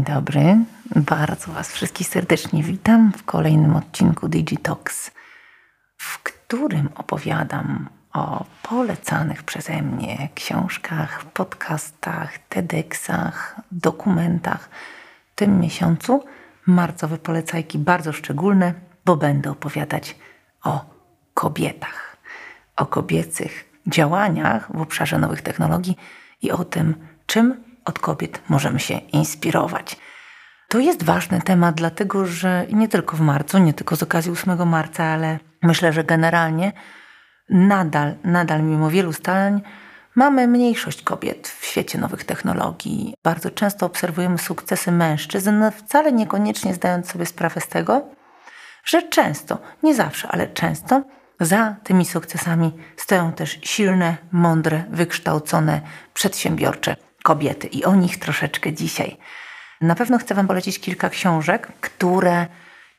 Dzień dobry. Bardzo Was wszystkich serdecznie witam w kolejnym odcinku Digitox, w którym opowiadam o polecanych przeze mnie książkach, podcastach, TEDxach, dokumentach. W tym miesiącu marcowe polecajki bardzo szczególne, bo będę opowiadać o kobietach, o kobiecych działaniach w obszarze nowych technologii i o tym, czym od kobiet możemy się inspirować. To jest ważny temat, dlatego że nie tylko w marcu, nie tylko z okazji 8 marca, ale myślę, że generalnie nadal, nadal mimo wielu starań mamy mniejszość kobiet w świecie nowych technologii. Bardzo często obserwujemy sukcesy mężczyzn, wcale niekoniecznie zdając sobie sprawę z tego, że często, nie zawsze, ale często za tymi sukcesami stoją też silne, mądre, wykształcone, przedsiębiorcze kobiety i o nich troszeczkę dzisiaj. Na pewno chcę Wam polecić kilka książek, które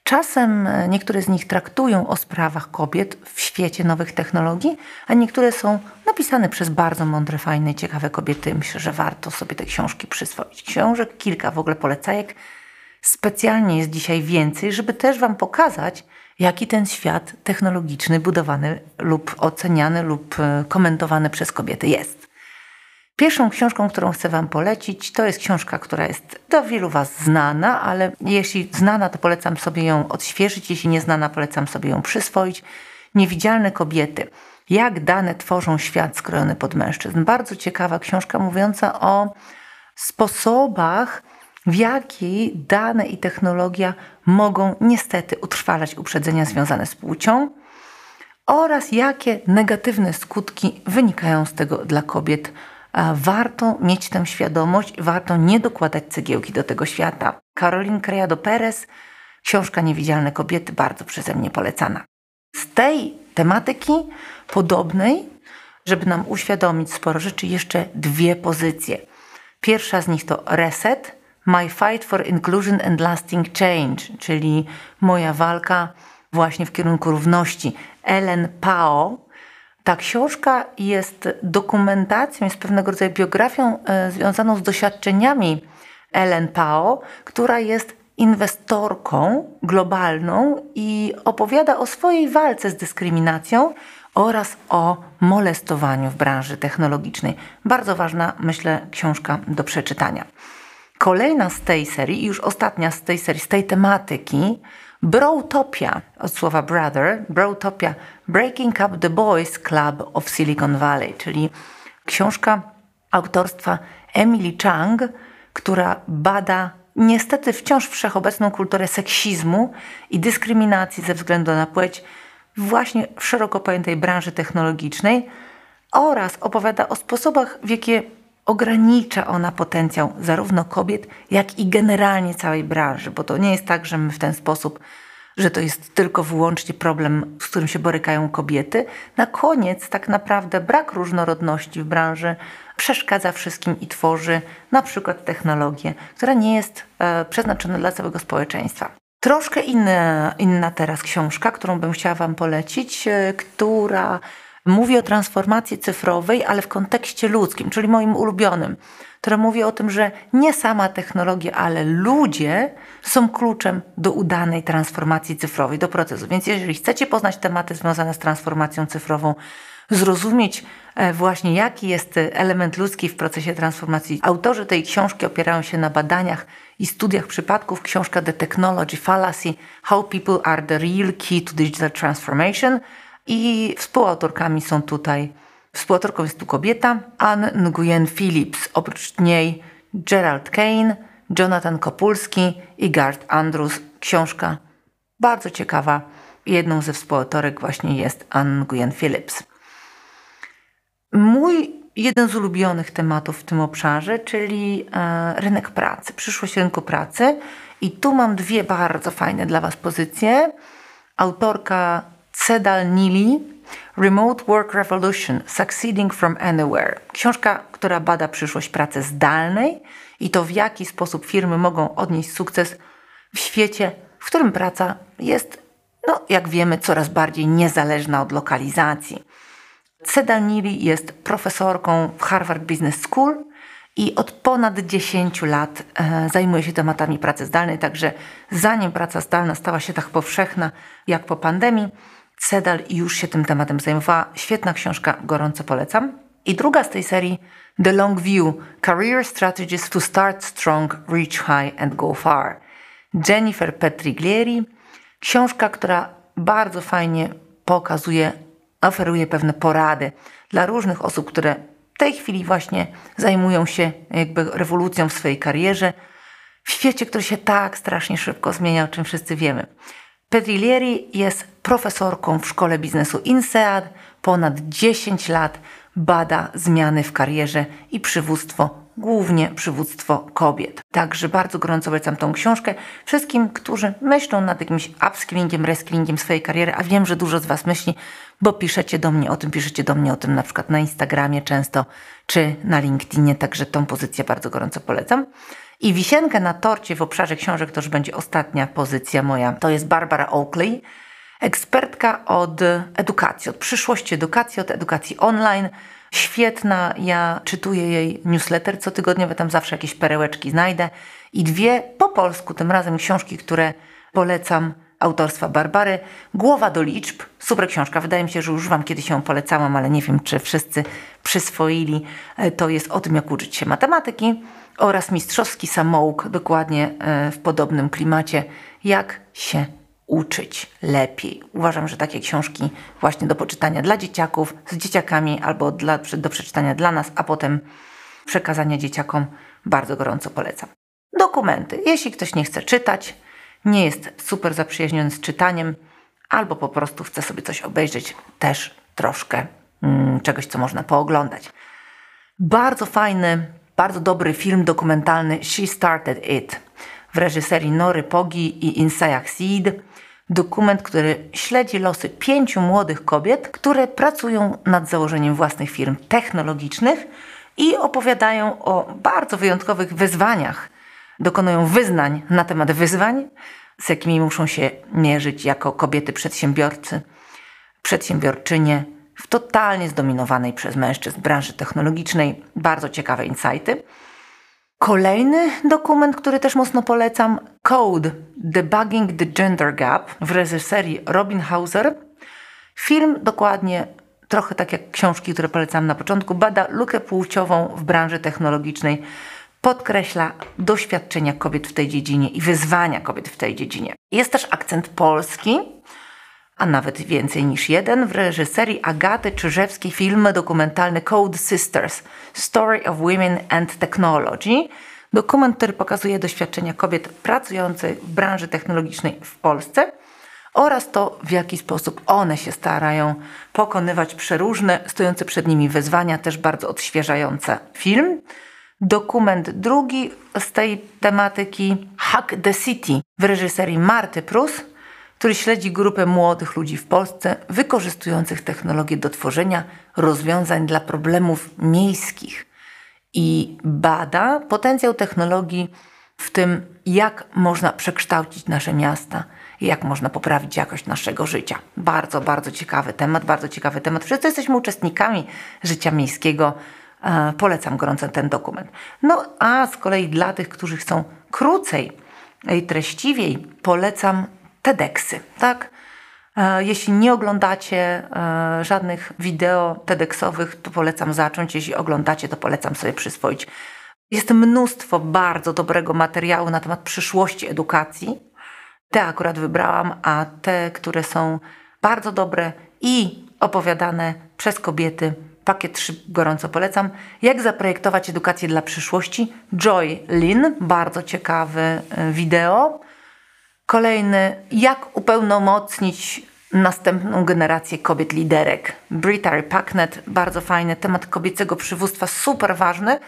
czasem niektóre z nich traktują o sprawach kobiet w świecie nowych technologii, a niektóre są napisane przez bardzo mądre, fajne, ciekawe kobiety. Myślę, że warto sobie te książki przyswoić. Książek, kilka w ogóle polecajek. Specjalnie jest dzisiaj więcej, żeby też Wam pokazać, jaki ten świat technologiczny budowany lub oceniany lub e, komentowany przez kobiety jest. Pierwszą książką, którą chcę Wam polecić, to jest książka, która jest do wielu Was znana, ale jeśli znana, to polecam sobie ją odświeżyć, jeśli nieznana, polecam sobie ją przyswoić. Niewidzialne kobiety. Jak dane tworzą świat skrojony pod mężczyzn. Bardzo ciekawa książka mówiąca o sposobach, w jaki dane i technologia mogą niestety utrwalać uprzedzenia związane z płcią oraz jakie negatywne skutki wynikają z tego dla kobiet warto mieć tę świadomość, warto nie dokładać cegiełki do tego świata. Karolin Creado Perez, książka Niewidzialne kobiety, bardzo przeze mnie polecana. Z tej tematyki podobnej, żeby nam uświadomić sporo rzeczy, jeszcze dwie pozycje. Pierwsza z nich to Reset, My Fight for Inclusion and Lasting Change, czyli moja walka właśnie w kierunku równości. Ellen Pao, ta książka jest dokumentacją, jest pewnego rodzaju biografią e, związaną z doświadczeniami Ellen Pao, która jest inwestorką globalną i opowiada o swojej walce z dyskryminacją oraz o molestowaniu w branży technologicznej. Bardzo ważna, myślę, książka do przeczytania. Kolejna z tej serii, już ostatnia z tej serii, z tej tematyki, Brotopia, od słowa brother, Brotopia, Breaking Up the Boys Club of Silicon Valley, czyli książka autorstwa Emily Chang, która bada niestety wciąż wszechobecną kulturę seksizmu i dyskryminacji ze względu na płeć właśnie w szeroko pojętej branży technologicznej oraz opowiada o sposobach, w jakie ogranicza ona potencjał zarówno kobiet, jak i generalnie całej branży, bo to nie jest tak, że my w ten sposób, że to jest tylko wyłącznie problem, z którym się borykają kobiety. Na koniec tak naprawdę brak różnorodności w branży przeszkadza wszystkim i tworzy na przykład technologię, która nie jest e, przeznaczona dla całego społeczeństwa. Troszkę inna, inna teraz książka, którą bym chciała Wam polecić, e, która Mówi o transformacji cyfrowej, ale w kontekście ludzkim, czyli moim ulubionym, które mówi o tym, że nie sama technologia, ale ludzie są kluczem do udanej transformacji cyfrowej, do procesu. Więc jeżeli chcecie poznać tematy związane z transformacją cyfrową, zrozumieć e, właśnie jaki jest element ludzki w procesie transformacji. Autorzy tej książki opierają się na badaniach i studiach przypadków. Książka The Technology Fallacy: How People Are the Real Key to Digital Transformation – i współautorkami są tutaj, współautorką jest tu kobieta, Anne Nguyen Phillips. Oprócz niej Gerald Kane, Jonathan Kopulski i Gart Andrews. Książka bardzo ciekawa. Jedną ze współautorek właśnie jest Anne Nguyen Phillips. Mój jeden z ulubionych tematów w tym obszarze, czyli e, rynek pracy, przyszłość rynku pracy. I tu mam dwie bardzo fajne dla Was pozycje. Autorka Cedal Nili Remote Work Revolution Succeeding from Anywhere. Książka, która bada przyszłość pracy zdalnej i to w jaki sposób firmy mogą odnieść sukces w świecie, w którym praca jest, no jak wiemy, coraz bardziej niezależna od lokalizacji. Cedal Nili jest profesorką w Harvard Business School i od ponad 10 lat e, zajmuje się tematami pracy zdalnej, także zanim praca zdalna stała się tak powszechna jak po pandemii, Cedal już się tym tematem zajmowała. Świetna książka, gorąco polecam. I druga z tej serii, The Long View Career Strategies to Start Strong, Reach High and Go Far. Jennifer Petriglieri. Książka, która bardzo fajnie pokazuje, oferuje pewne porady dla różnych osób, które w tej chwili właśnie zajmują się jakby rewolucją w swojej karierze, w świecie, który się tak strasznie szybko zmienia, o czym wszyscy wiemy. Petriglieri jest profesorką w szkole biznesu INSEAD, ponad 10 lat bada zmiany w karierze i przywództwo, głównie przywództwo kobiet. Także bardzo gorąco polecam tą książkę wszystkim, którzy myślą nad jakimś upskillingiem, reskillingiem swojej kariery, a wiem, że dużo z Was myśli, bo piszecie do mnie o tym, piszecie do mnie o tym na przykład na Instagramie często, czy na LinkedInie, także tą pozycję bardzo gorąco polecam. I wisienkę na torcie w obszarze książek to już będzie ostatnia pozycja moja. To jest Barbara Oakley, ekspertka od edukacji, od przyszłości edukacji, od edukacji online. Świetna, ja czytuję jej newsletter cotygodniowy, tam zawsze jakieś perełeczki znajdę. I dwie po polsku, tym razem książki, które polecam autorstwa Barbary. Głowa do liczb, super książka. Wydaje mi się, że już Wam kiedyś ją polecałam, ale nie wiem, czy wszyscy przyswoili. E, to jest o tym, jak uczyć się matematyki oraz mistrzowski samouk, dokładnie e, w podobnym klimacie, jak się uczyć lepiej. Uważam, że takie książki właśnie do poczytania dla dzieciaków, z dzieciakami albo dla, do przeczytania dla nas, a potem przekazania dzieciakom bardzo gorąco polecam. Dokumenty. Jeśli ktoś nie chce czytać, nie jest super zaprzyjaźniony z czytaniem, albo po prostu chce sobie coś obejrzeć, też troszkę mm, czegoś, co można pooglądać. Bardzo fajny bardzo dobry film dokumentalny She Started It w reżyserii Nory Pogi i Insayach Seed. Dokument, który śledzi losy pięciu młodych kobiet, które pracują nad założeniem własnych firm technologicznych i opowiadają o bardzo wyjątkowych wyzwaniach. Dokonują wyznań na temat wyzwań, z jakimi muszą się mierzyć jako kobiety przedsiębiorcy, przedsiębiorczynie, w totalnie zdominowanej przez mężczyzn branży technologicznej. Bardzo ciekawe insighty. Kolejny dokument, który też mocno polecam, Code Debugging the Gender Gap w reżyserii Robin Hauser. Film dokładnie, trochę tak jak książki, które polecam na początku, bada lukę płciową w branży technologicznej, podkreśla doświadczenia kobiet w tej dziedzinie i wyzwania kobiet w tej dziedzinie. Jest też akcent polski, a nawet więcej niż jeden, w reżyserii Agaty Czyżewskiej film dokumentalny Code Sisters – Story of Women and Technology. Dokument, który pokazuje doświadczenia kobiet pracujących w branży technologicznej w Polsce oraz to, w jaki sposób one się starają pokonywać przeróżne, stojące przed nimi wyzwania, też bardzo odświeżające film. Dokument drugi z tej tematyki Hack the City w reżyserii Marty Prus – który śledzi grupę młodych ludzi w Polsce wykorzystujących technologię do tworzenia rozwiązań dla problemów miejskich i bada potencjał technologii w tym, jak można przekształcić nasze miasta jak można poprawić jakość naszego życia. Bardzo, bardzo ciekawy temat, bardzo ciekawy temat. Wszyscy jesteśmy uczestnikami życia miejskiego. E, polecam gorąco ten dokument. No a z kolei dla tych, którzy chcą krócej i treściwiej, polecam TEDxy, tak? E, jeśli nie oglądacie e, żadnych wideo TEDxowych, to polecam zacząć. Jeśli oglądacie, to polecam sobie przyswoić. Jest mnóstwo bardzo dobrego materiału na temat przyszłości edukacji. Te akurat wybrałam, a te, które są bardzo dobre i opowiadane przez kobiety, pakiet 3 gorąco polecam. Jak zaprojektować edukację dla przyszłości? Joy Lin, bardzo ciekawy e, wideo. Kolejny, jak upełnomocnić następną generację kobiet liderek. Brittany Packnet, bardzo fajny temat kobiecego przywództwa, super ważny,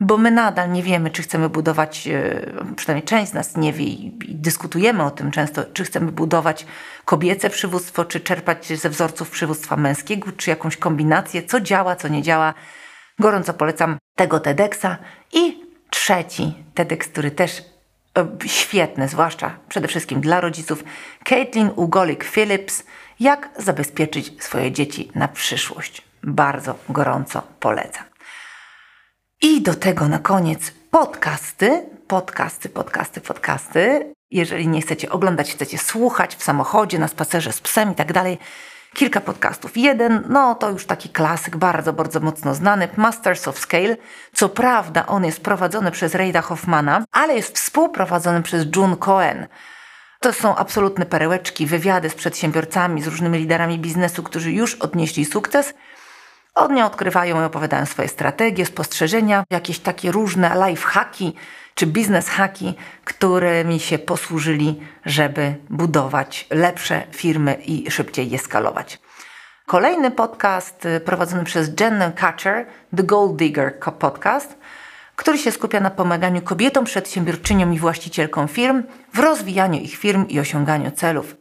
bo my nadal nie wiemy, czy chcemy budować, e, przynajmniej część z nas nie wie i dyskutujemy o tym często, czy chcemy budować kobiece przywództwo, czy czerpać ze wzorców przywództwa męskiego, czy jakąś kombinację, co działa, co nie działa. Gorąco polecam tego TEDxa. I trzeci TEDx, który też E, świetne, zwłaszcza przede wszystkim dla rodziców. Caitlin Ugolik-Phillips, jak zabezpieczyć swoje dzieci na przyszłość. Bardzo gorąco polecam. I do tego na koniec podcasty, podcasty, podcasty, podcasty. Jeżeli nie chcecie oglądać, chcecie słuchać w samochodzie, na spacerze z psem i tak dalej, kilka podcastów. Jeden, no to już taki klasyk, bardzo, bardzo mocno znany, Masters of Scale. Co prawda on jest prowadzony przez Reida Hoffmana, ale jest współprowadzony przez June Cohen. To są absolutne perełeczki, wywiady z przedsiębiorcami, z różnymi liderami biznesu, którzy już odnieśli sukces. Oni odkrywają i opowiadają swoje strategie, spostrzeżenia, jakieś takie różne life hacki czy biznes hacki, którymi się posłużyli, żeby budować lepsze firmy i szybciej je skalować. Kolejny podcast y, prowadzony przez Jenny Catcher, The Gold Digger Podcast, który się skupia na pomaganiu kobietom, przedsiębiorczyniom i właścicielkom firm w rozwijaniu ich firm i osiąganiu celów.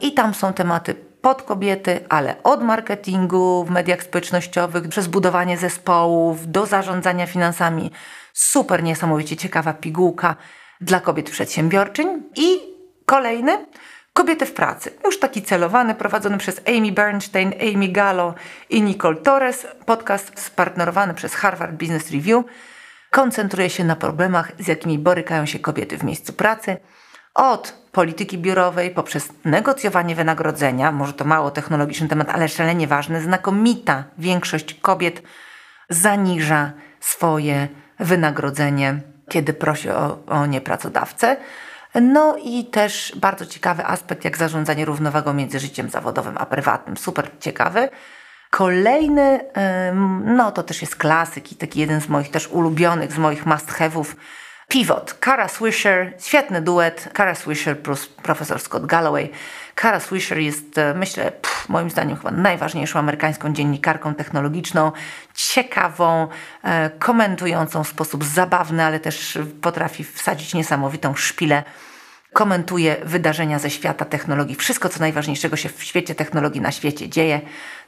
I tam są tematy pod kobiety, ale od marketingu w mediach społecznościowych, przez budowanie zespołów, do zarządzania finansami. Super niesamowicie ciekawa pigułka dla kobiet przedsiębiorczyń. I kolejny, Kobiety w pracy. Już taki celowany, prowadzony przez Amy Bernstein, Amy Gallo i Nicole Torres. Podcast spartnerowany przez Harvard Business Review. Koncentruje się na problemach, z jakimi borykają się kobiety w miejscu pracy. Od polityki biurowej poprzez negocjowanie wynagrodzenia, może to mało technologiczny temat, ale szalenie ważny, znakomita większość kobiet zaniża swoje wynagrodzenie, kiedy prosi o, o nie pracodawcę. No i też bardzo ciekawy aspekt, jak zarządzanie równowagą między życiem zawodowym a prywatnym. Super ciekawy. Kolejny, no to też jest klasyk i taki jeden z moich też ulubionych, z moich must have'ów, Pivot. Kara Swisher, świetny duet. Kara Swisher plus profesor Scott Galloway. Kara Swisher jest, e, myślę, moim zdaniem chyba najważniejszą amerykańską dziennikarką technologiczną, ciekawą, e, komentującą w sposób zabawny, ale też potrafi wsadzić niesamowitą szpilę. Komentuje wydarzenia ze świata technologii. Wszystko, co najważniejszego się w świecie technologii na świecie dzieje.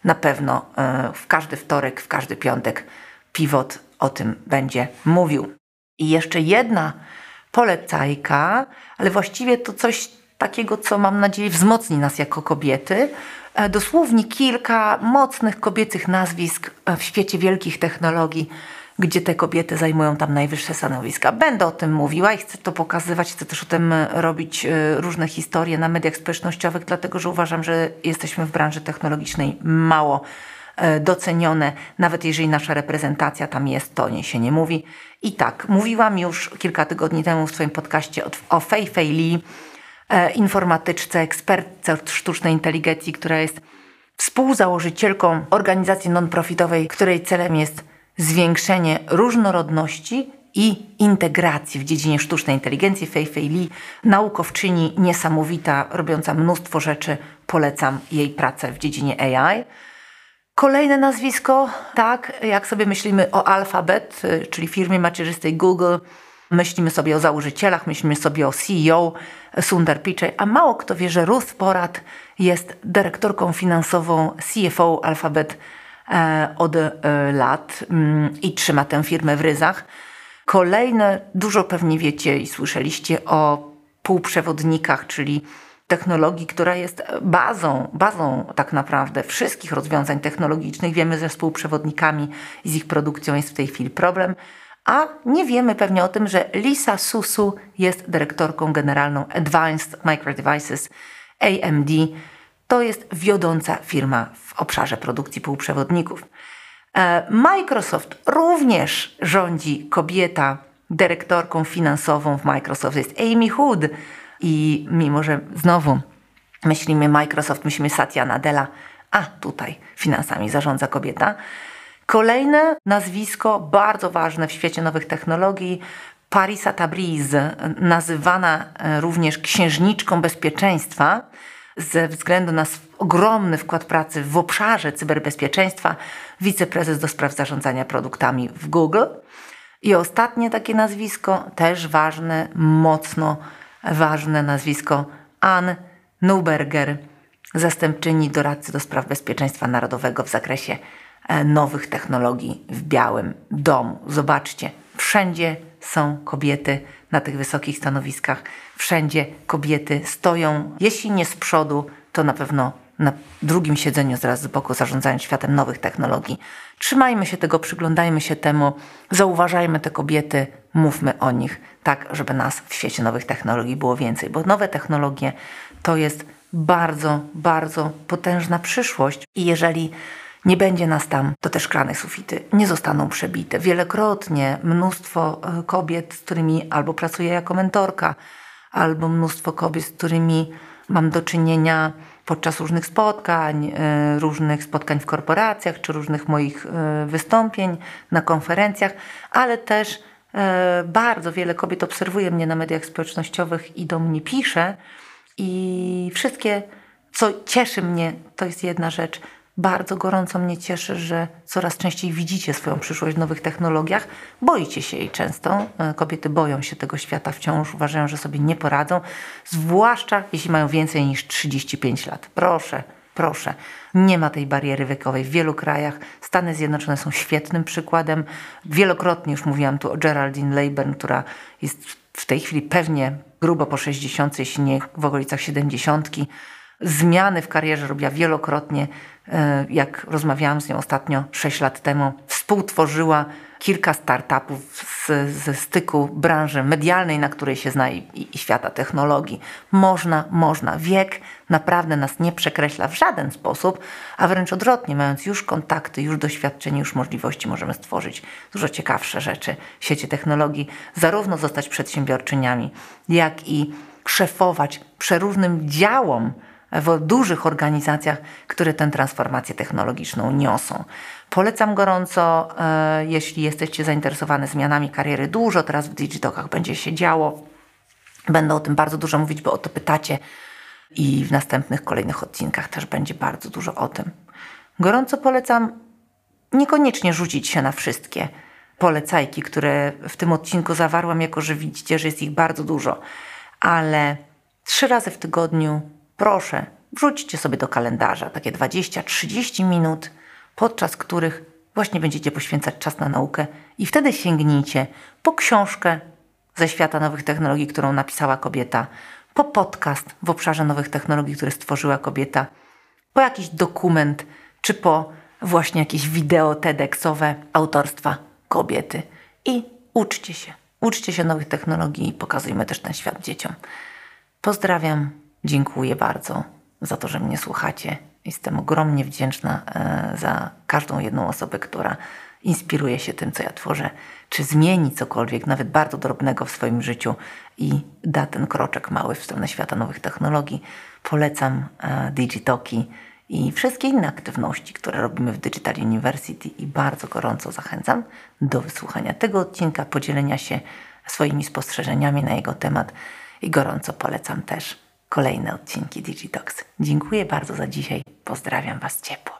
Na pewno e, w każdy wtorek, w każdy piątek Pivot o tym będzie mówił. I jeszcze jedna polecajka, ale właściwie to coś takiego, co mam nadzieję wzmocni nas jako kobiety. E, dosłownie kilka mocnych kobiecych nazwisk e, w świecie wielkich technologii, gdzie te kobiety zajmują tam najwyższe stanowiska. Będę o tym mówiła i chcę to pokazywać, chcę też o tym e, robić różne historie na mediach społecznościowych, dlatego że uważam, że jesteśmy w branży technologicznej mało docenione, nawet jeżeli nasza reprezentacja tam jest, to nie się nie mówi. I tak, mówiłam już kilka tygodni temu w swoim podcaście o, o Fei Fei Li, informatyczce, ekspertce od sztucznej inteligencji, która jest współzałożycielką organizacji non-profitowej, której celem jest zwiększenie różnorodności i integracji w dziedzinie sztucznej inteligencji. Fei Fei Li, naukowczyni niesamowita, robiąca mnóstwo rzeczy. Polecam jej pracę w dziedzinie AI. Kolejne nazwisko, tak, jak sobie myślimy o Alphabet, y, czyli firmie macierzystej Google, myślimy sobie o założycielach, myślimy sobie o CEO Sundar Pichai, a mało kto wie, że Ruth Porat jest dyrektorką finansową CFO Alphabet e, od e, lat mm, i trzyma tę firmę w ryzach. Kolejne, dużo pewnie wiecie i słyszeliście o półprzewodnikach, czyli technologii, która jest bazą, bazą tak naprawdę wszystkich rozwiązań technologicznych. Wiemy, że współprzewodnikami i z ich produkcją jest w tej chwili problem. A nie wiemy pewnie o tym, że Lisa Susu jest dyrektorką generalną Advanced Micro Devices AMD. To jest wiodąca firma w obszarze produkcji półprzewodników. E, Microsoft również rządzi kobieta dyrektorką finansową w Microsoft, jest Amy Hood i mimo, że znowu myślimy Microsoft, myślimy Satya Nadella, a tutaj finansami zarządza kobieta. Kolejne nazwisko, bardzo ważne w świecie nowych technologii, Parisa Tabriz, nazywana e, również księżniczką bezpieczeństwa ze względu na ogromny wkład pracy w obszarze cyberbezpieczeństwa, wiceprezes do spraw zarządzania produktami w Google. I ostatnie takie nazwisko, też ważne, mocno ważne nazwisko Ann Neuberger, zastępczyni doradcy do spraw bezpieczeństwa narodowego w zakresie nowych technologii w Białym Domu. Zobaczcie, wszędzie są kobiety na tych wysokich stanowiskach, wszędzie kobiety stoją, jeśli nie z przodu, to na pewno na drugim siedzeniu zaraz z boku, zarządzając światem nowych technologii. Trzymajmy się tego, przyglądajmy się temu, zauważajmy te kobiety, mówmy o nich, tak, żeby nas w świecie nowych technologii było więcej, bo nowe technologie to jest bardzo, bardzo potężna przyszłość i jeżeli nie będzie nas tam, to te szklane sufity nie zostaną przebite. Wielokrotnie mnóstwo e, kobiet, z którymi albo pracuję jako mentorka, albo mnóstwo kobiet, z którymi mam do czynienia podczas różnych spotkań, e, różnych spotkań w korporacjach, czy różnych moich e, wystąpień na konferencjach, ale też bardzo wiele kobiet obserwuje mnie na mediach społecznościowych i do mnie pisze. I wszystkie, co cieszy mnie, to jest jedna rzecz, bardzo gorąco mnie cieszy, że coraz częściej widzicie swoją przyszłość w nowych technologiach. Boicie się jej często. E, kobiety boją się tego świata wciąż, uważają, że sobie nie poradzą, zwłaszcza jeśli mają więcej niż 35 lat. Proszę, proszę. Nie ma tej bariery wiekowej w wielu krajach. Stany Zjednoczone są świetnym przykładem. Wielokrotnie już mówiłam tu o Geraldine Leyburn, która jest w tej chwili pewnie grubo po 60, jeśli nie w okolicach 70 zmiany w karierze robiła wielokrotnie. E, jak rozmawiałam z nią ostatnio 6 lat temu, współtworzyła kilka startupów z, ze styku branży medialnej, na której się zna i, i, świata technologii. Można, można. Wiek naprawdę nas nie przekreśla w żaden sposób, a wręcz odwrotnie, mając już kontakty, już doświadczenie, już możliwości, możemy stworzyć dużo ciekawsze rzeczy w sieci technologii, zarówno zostać przedsiębiorczyniami, jak i szefować przeróżnym działom, w dużych organizacjach, które tę transformację technologiczną niosą. Polecam gorąco, e, jeśli jesteście zainteresowani zmianami kariery. Dużo teraz w Digitokach będzie się działo. Będę o tym bardzo dużo mówić, bo o to pytacie i w następnych, kolejnych odcinkach też będzie bardzo dużo o tym. Gorąco polecam niekoniecznie rzucić się na wszystkie polecajki, które w tym odcinku zawarłam, jako że widzicie, że jest ich bardzo dużo, ale trzy razy w tygodniu proszę, wrzućcie sobie do kalendarza takie 20-30 minut, podczas których właśnie będziecie poświęcać czas na naukę i wtedy sięgnijcie po książkę ze świata nowych technologii, którą napisała kobieta, po podcast w obszarze nowych technologii, które stworzyła kobieta, po jakiś dokument, czy po właśnie jakieś wideo TEDxowe autorstwa kobiety. I uczcie się. Uczcie się nowych technologii i pokazujmy też ten świat dzieciom. Pozdrawiam. Dziękuję bardzo za to, że mnie słuchacie. Jestem ogromnie wdzięczna e, za każdą jedną osobę, która inspiruje się tym, co ja tworzę, czy zmieni cokolwiek, nawet bardzo drobnego w swoim życiu i da ten kroczek mały w stronę świata nowych technologii. Polecam e, Digitoki i wszystkie inne aktywności, które robimy w Digital University i bardzo gorąco zachęcam do wysłuchania tego odcinka, podzielenia się swoimi spostrzeżeniami na jego temat i gorąco polecam też kolejne odcinki Digitox. Dziękuję bardzo za dzisiaj. Pozdrawiam Was ciepło.